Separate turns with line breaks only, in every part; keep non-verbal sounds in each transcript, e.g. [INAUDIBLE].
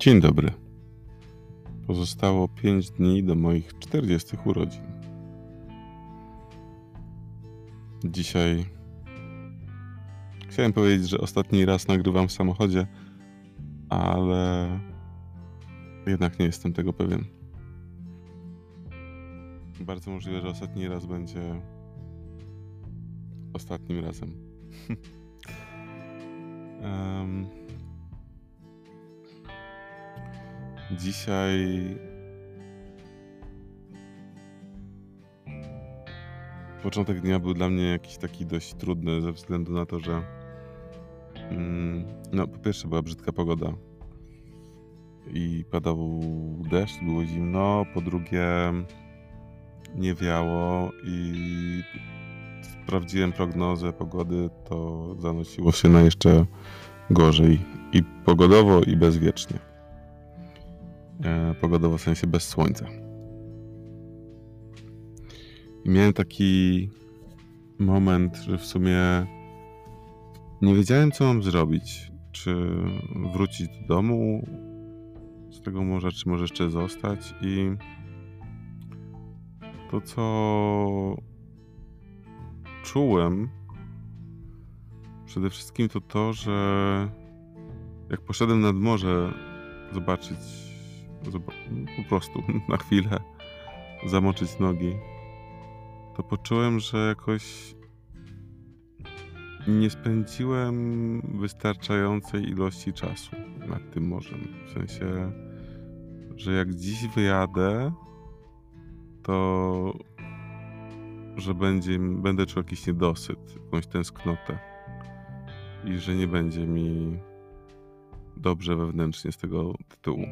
Dzień dobry. Pozostało 5 dni do moich 40 urodzin. Dzisiaj chciałem powiedzieć, że ostatni raz nagrywam w samochodzie, ale jednak nie jestem tego pewien. Bardzo możliwe, że ostatni raz będzie ostatnim razem. [LAUGHS] um, dzisiaj początek dnia był dla mnie jakiś taki dość trudny ze względu na to, że mm, no po pierwsze była brzydka pogoda i padał deszcz, było zimno, po drugie nie wiało i sprawdziłem prognozę pogody, to zanosiło się na jeszcze gorzej i pogodowo i bezwiecznie. E, pogodowo w sensie bez słońca. I miałem taki moment, że w sumie nie wiedziałem, co mam zrobić. Czy wrócić do domu z tego morza, czy może jeszcze zostać. I to, co czułem przede wszystkim, to to, że jak poszedłem nad morze zobaczyć, po prostu [LAUGHS] na chwilę zamoczyć nogi, to poczułem, że jakoś nie spędziłem wystarczającej ilości czasu nad tym morzem. W sensie, że jak dziś wyjadę, to że będzie, będę czuł jakiś niedosyt, jakąś tęsknotę i że nie będzie mi dobrze wewnętrznie z tego tytułu.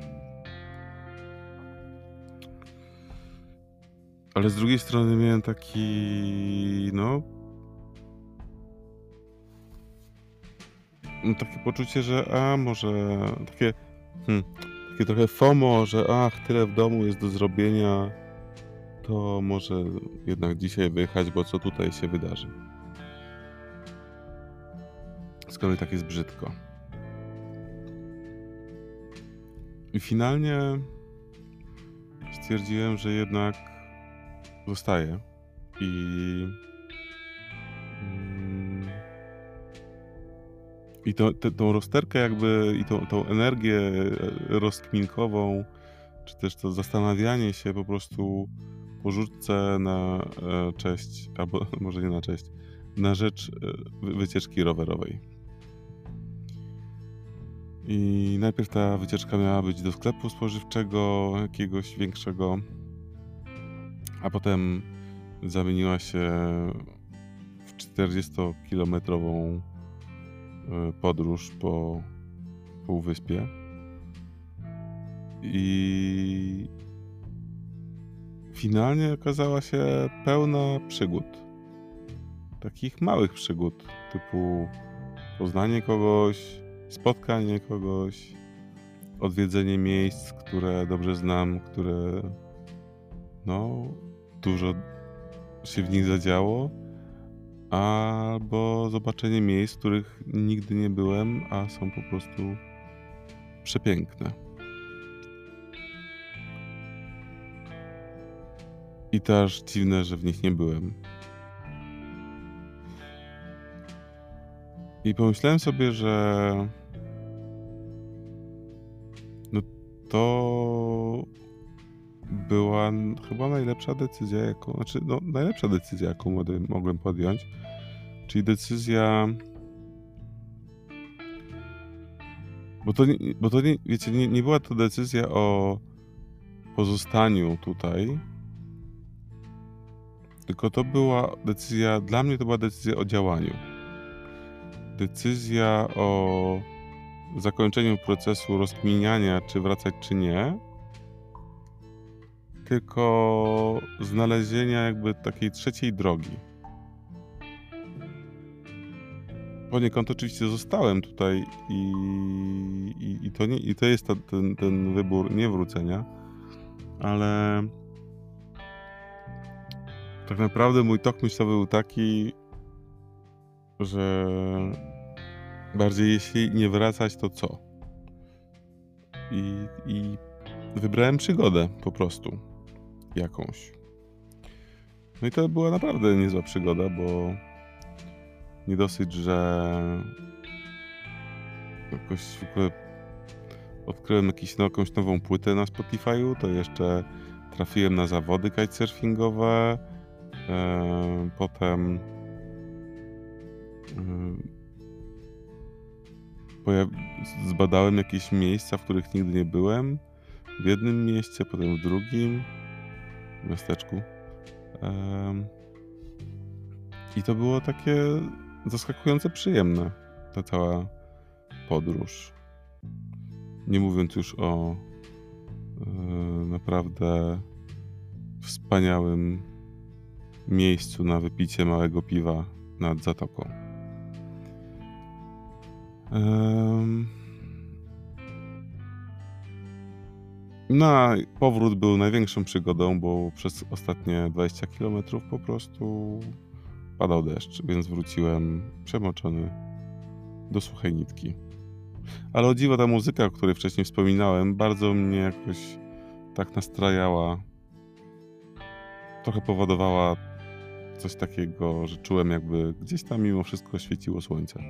Ale z drugiej strony miałem taki, no, no takie poczucie, że a może takie, hmm, takie trochę FOMO, że ach, tyle w domu jest do zrobienia, to może jednak dzisiaj wyjechać, bo co tutaj się wydarzy. Skoro tak jest brzydko. I finalnie stwierdziłem, że jednak zostaję i mm, i to, te, tą rozterkę jakby i tą, tą energię rozkminkową, czy też to zastanawianie się po prostu pożyczce na e, cześć, albo [LAUGHS] może nie na cześć, na rzecz e, wycieczki rowerowej. I najpierw ta wycieczka miała być do sklepu spożywczego, jakiegoś większego, potem zamieniła się w 40-kilometrową e, podróż po półwyspie. I finalnie okazała się pełna przygód. Takich małych przygód, typu poznanie kogoś, spotkanie kogoś, odwiedzenie miejsc, które dobrze znam, które no, dużo się w nich zadziało, albo zobaczenie miejsc, których nigdy nie byłem, a są po prostu przepiękne. I też dziwne, że w nich nie byłem. I pomyślałem sobie, że no to była chyba najlepsza decyzja, jaką, znaczy no, najlepsza decyzja, jaką mogłem podjąć. Czyli decyzja. Bo to, bo to nie, wiecie, nie, nie była to decyzja o pozostaniu tutaj, tylko to była decyzja, dla mnie to była decyzja o działaniu. Decyzja o zakończeniu procesu rozkminiania, czy wracać, czy nie. Tylko znalezienia jakby takiej trzeciej drogi. Poniekąd oczywiście zostałem tutaj i, i, i to, nie, i to jest ta, ten, ten wybór niewrócenia, ale tak naprawdę mój tok myślowy był taki, że bardziej jeśli nie wracać, to co? i, i wybrałem przygodę po prostu jakąś. No i to była naprawdę niezła przygoda, bo nie dosyć, że jakoś w ogóle odkryłem jakiś, no, jakąś nową płytę na Spotify'u, to jeszcze trafiłem na zawody kitesurfingowe, e, potem zbadałem jakieś miejsca, w których nigdy nie byłem, w jednym mieście, potem w drugim miasteczku. I to było takie zaskakująco przyjemne, ta cała podróż. Nie mówiąc już o e, naprawdę wspaniałym miejscu na wypicie małego piwa nad zatoką. No, powrót był największą przygodą, bo przez ostatnie 20 km po prostu padał deszcz, więc wróciłem przemoczony do suchej nitki. Ale o dziwo ta muzyka, o której wcześniej wspominałem, bardzo mnie jakoś tak nastrajała. Trochę powodowała coś takiego, że czułem jakby gdzieś tam mimo wszystko świeciło słońce.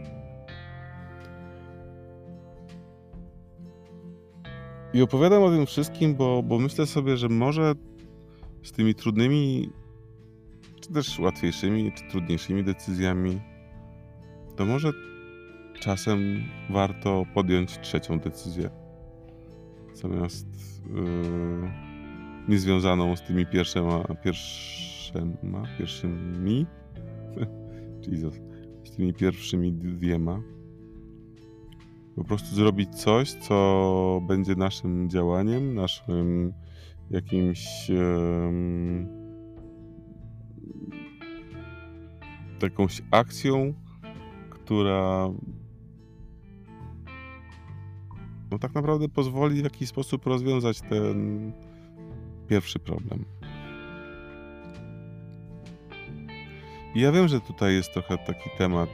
I opowiadam o tym wszystkim, bo, bo myślę sobie, że może z tymi trudnymi, czy też łatwiejszymi, czy trudniejszymi decyzjami, to może czasem warto podjąć trzecią decyzję. Zamiast yy, niezwiązaną z tymi pierwszyma, pierwszyma, pierwszymi, [LAUGHS] Jesus, z tymi pierwszymi dwiema po prostu zrobić coś, co będzie naszym działaniem, naszym jakimś um, jakąś akcją, która no tak naprawdę pozwoli w jakiś sposób rozwiązać ten pierwszy problem. I ja wiem, że tutaj jest trochę taki temat,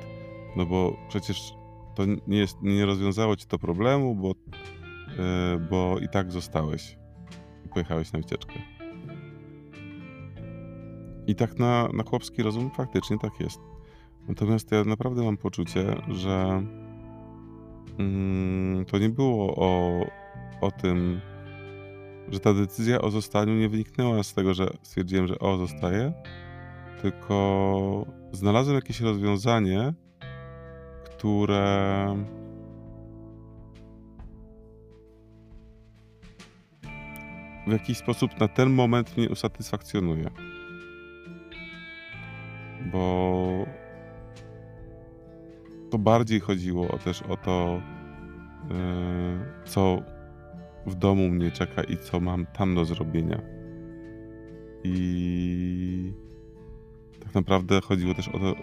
no bo przecież to nie, jest, nie rozwiązało ci to problemu, bo, yy, bo i tak zostałeś i pojechałeś na wycieczkę. I tak na, na chłopski rozum faktycznie tak jest. Natomiast ja naprawdę mam poczucie, że mm, to nie było o, o tym, że ta decyzja o zostaniu nie wyniknęła z tego, że stwierdziłem, że o, zostaję, tylko znalazłem jakieś rozwiązanie, które w jakiś sposób na ten moment mnie usatysfakcjonuje. Bo to bardziej chodziło też o to, yy, co w domu mnie czeka i co mam tam do zrobienia. I tak naprawdę chodziło też o to,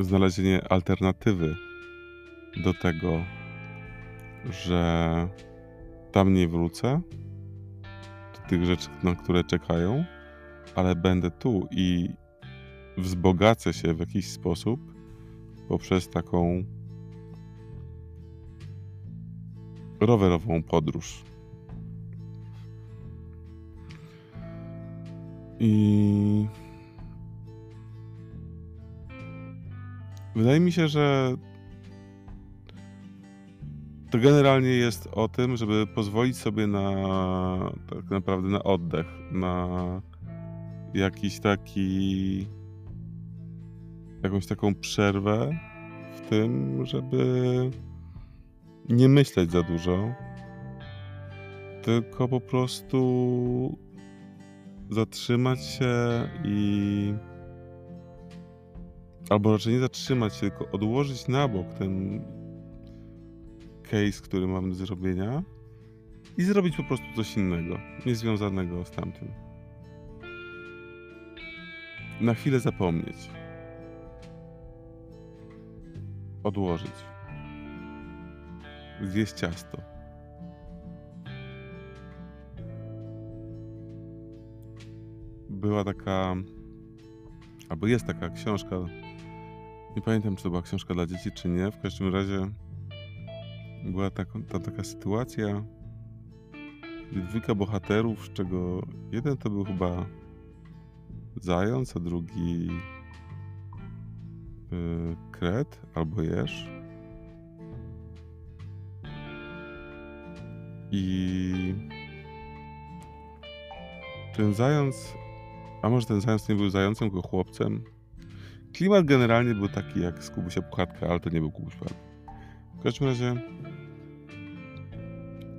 znalezienie alternatywy do tego, że tam nie wrócę, do tych rzeczy, na które czekają, ale będę tu i wzbogacę się w jakiś sposób poprzez taką rowerową podróż. I Wydaje mi się, że to generalnie jest o tym, żeby pozwolić sobie na tak naprawdę na oddech, na jakiś taki jakąś taką przerwę w tym, żeby nie myśleć za dużo, tylko po prostu zatrzymać się i albo raczej nie zatrzymać się, tylko odłożyć na bok ten case, który mam do zrobienia i zrobić po prostu coś innego, niezwiązanego z tamtym. Na chwilę zapomnieć. Odłożyć. Zjeść ciasto. Była taka, albo jest taka książka nie pamiętam, czy to była książka dla dzieci, czy nie. W każdym razie była taka, tam taka sytuacja, gdzie dwójka bohaterów, z czego jeden to był chyba zając, a drugi yy, kret albo jeż. I ten zając, a może ten zając nie był zającem, tylko chłopcem. Klimat generalnie był taki jak z Kubusia Puchatka, ale to nie był Kubuś Puchatka. W każdym razie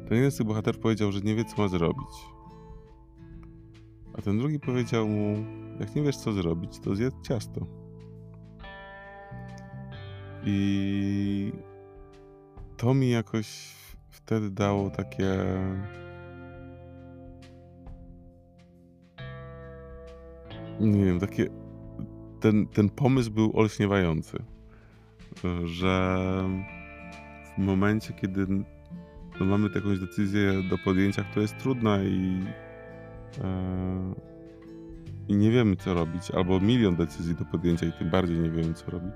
ten jeden z tych bohaterów powiedział, że nie wie, co ma zrobić. A ten drugi powiedział mu, jak nie wiesz, co zrobić, to zjedz ciasto. I to mi jakoś wtedy dało takie. Nie wiem, takie. Ten, ten pomysł był olśniewający, że w momencie, kiedy no mamy jakąś decyzję do podjęcia, która jest trudna i, e, i nie wiemy, co robić, albo milion decyzji do podjęcia i tym bardziej nie wiemy, co robić,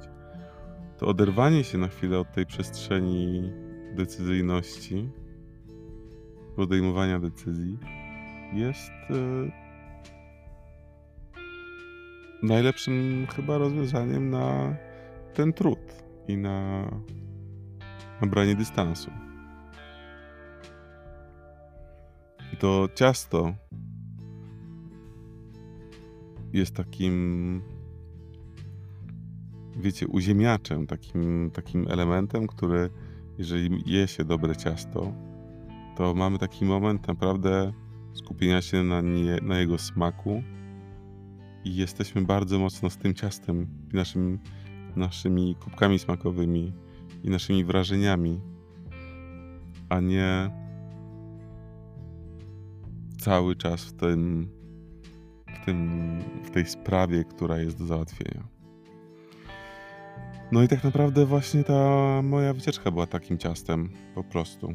to oderwanie się na chwilę od tej przestrzeni decyzyjności, podejmowania decyzji jest e, najlepszym chyba rozwiązaniem na ten trud i na nabranie dystansu. I to ciasto jest takim, wiecie, uziemiaczem, takim, takim elementem, który, jeżeli je się dobre ciasto, to mamy taki moment naprawdę skupienia się na, nie, na jego smaku i jesteśmy bardzo mocno z tym ciastem, naszym, naszymi kubkami smakowymi i naszymi wrażeniami, a nie cały czas w tym, w tym, w tej sprawie, która jest do załatwienia. No i tak naprawdę właśnie ta moja wycieczka była takim ciastem, po prostu.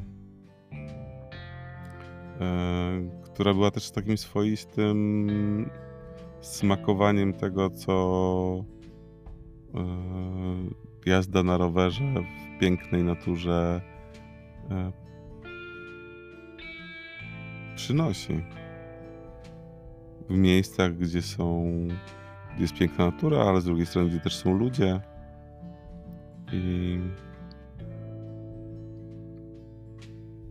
E, która była też takim swoistym smakowaniem tego, co e, jazda na rowerze w pięknej naturze e, przynosi. W miejscach, gdzie są, gdzie jest piękna natura, ale z drugiej strony, gdzie też są ludzie. I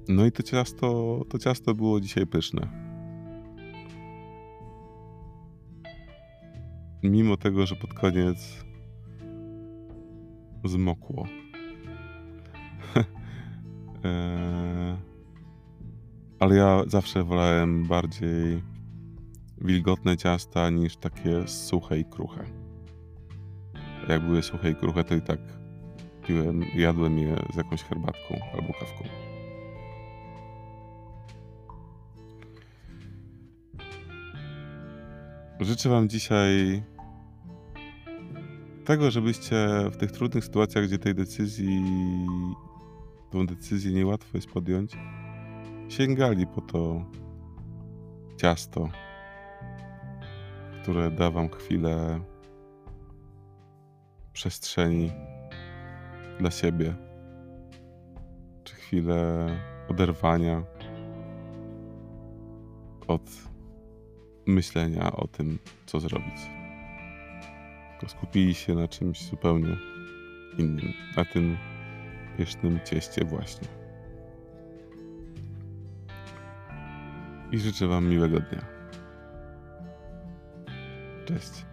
no i to ciasto, to ciasto było dzisiaj pyszne. Mimo tego, że pod koniec zmokło. eee [LAUGHS] ale ja zawsze wolałem bardziej wilgotne ciasta niż takie suche i kruche. Jak były suche i kruche, to i tak piłem, jadłem je z jakąś herbatką albo kawką. Życzę Wam dzisiaj tego, żebyście w tych trudnych sytuacjach, gdzie tej decyzji, tą decyzję niełatwo jest podjąć, sięgali po to ciasto, które da wam chwilę przestrzeni dla siebie, czy chwilę oderwania od myślenia o tym, co zrobić. Tylko skupili się na czymś zupełnie innym, na tym pysznym cieście właśnie. i życzę Wam miłego dnia. Cześć.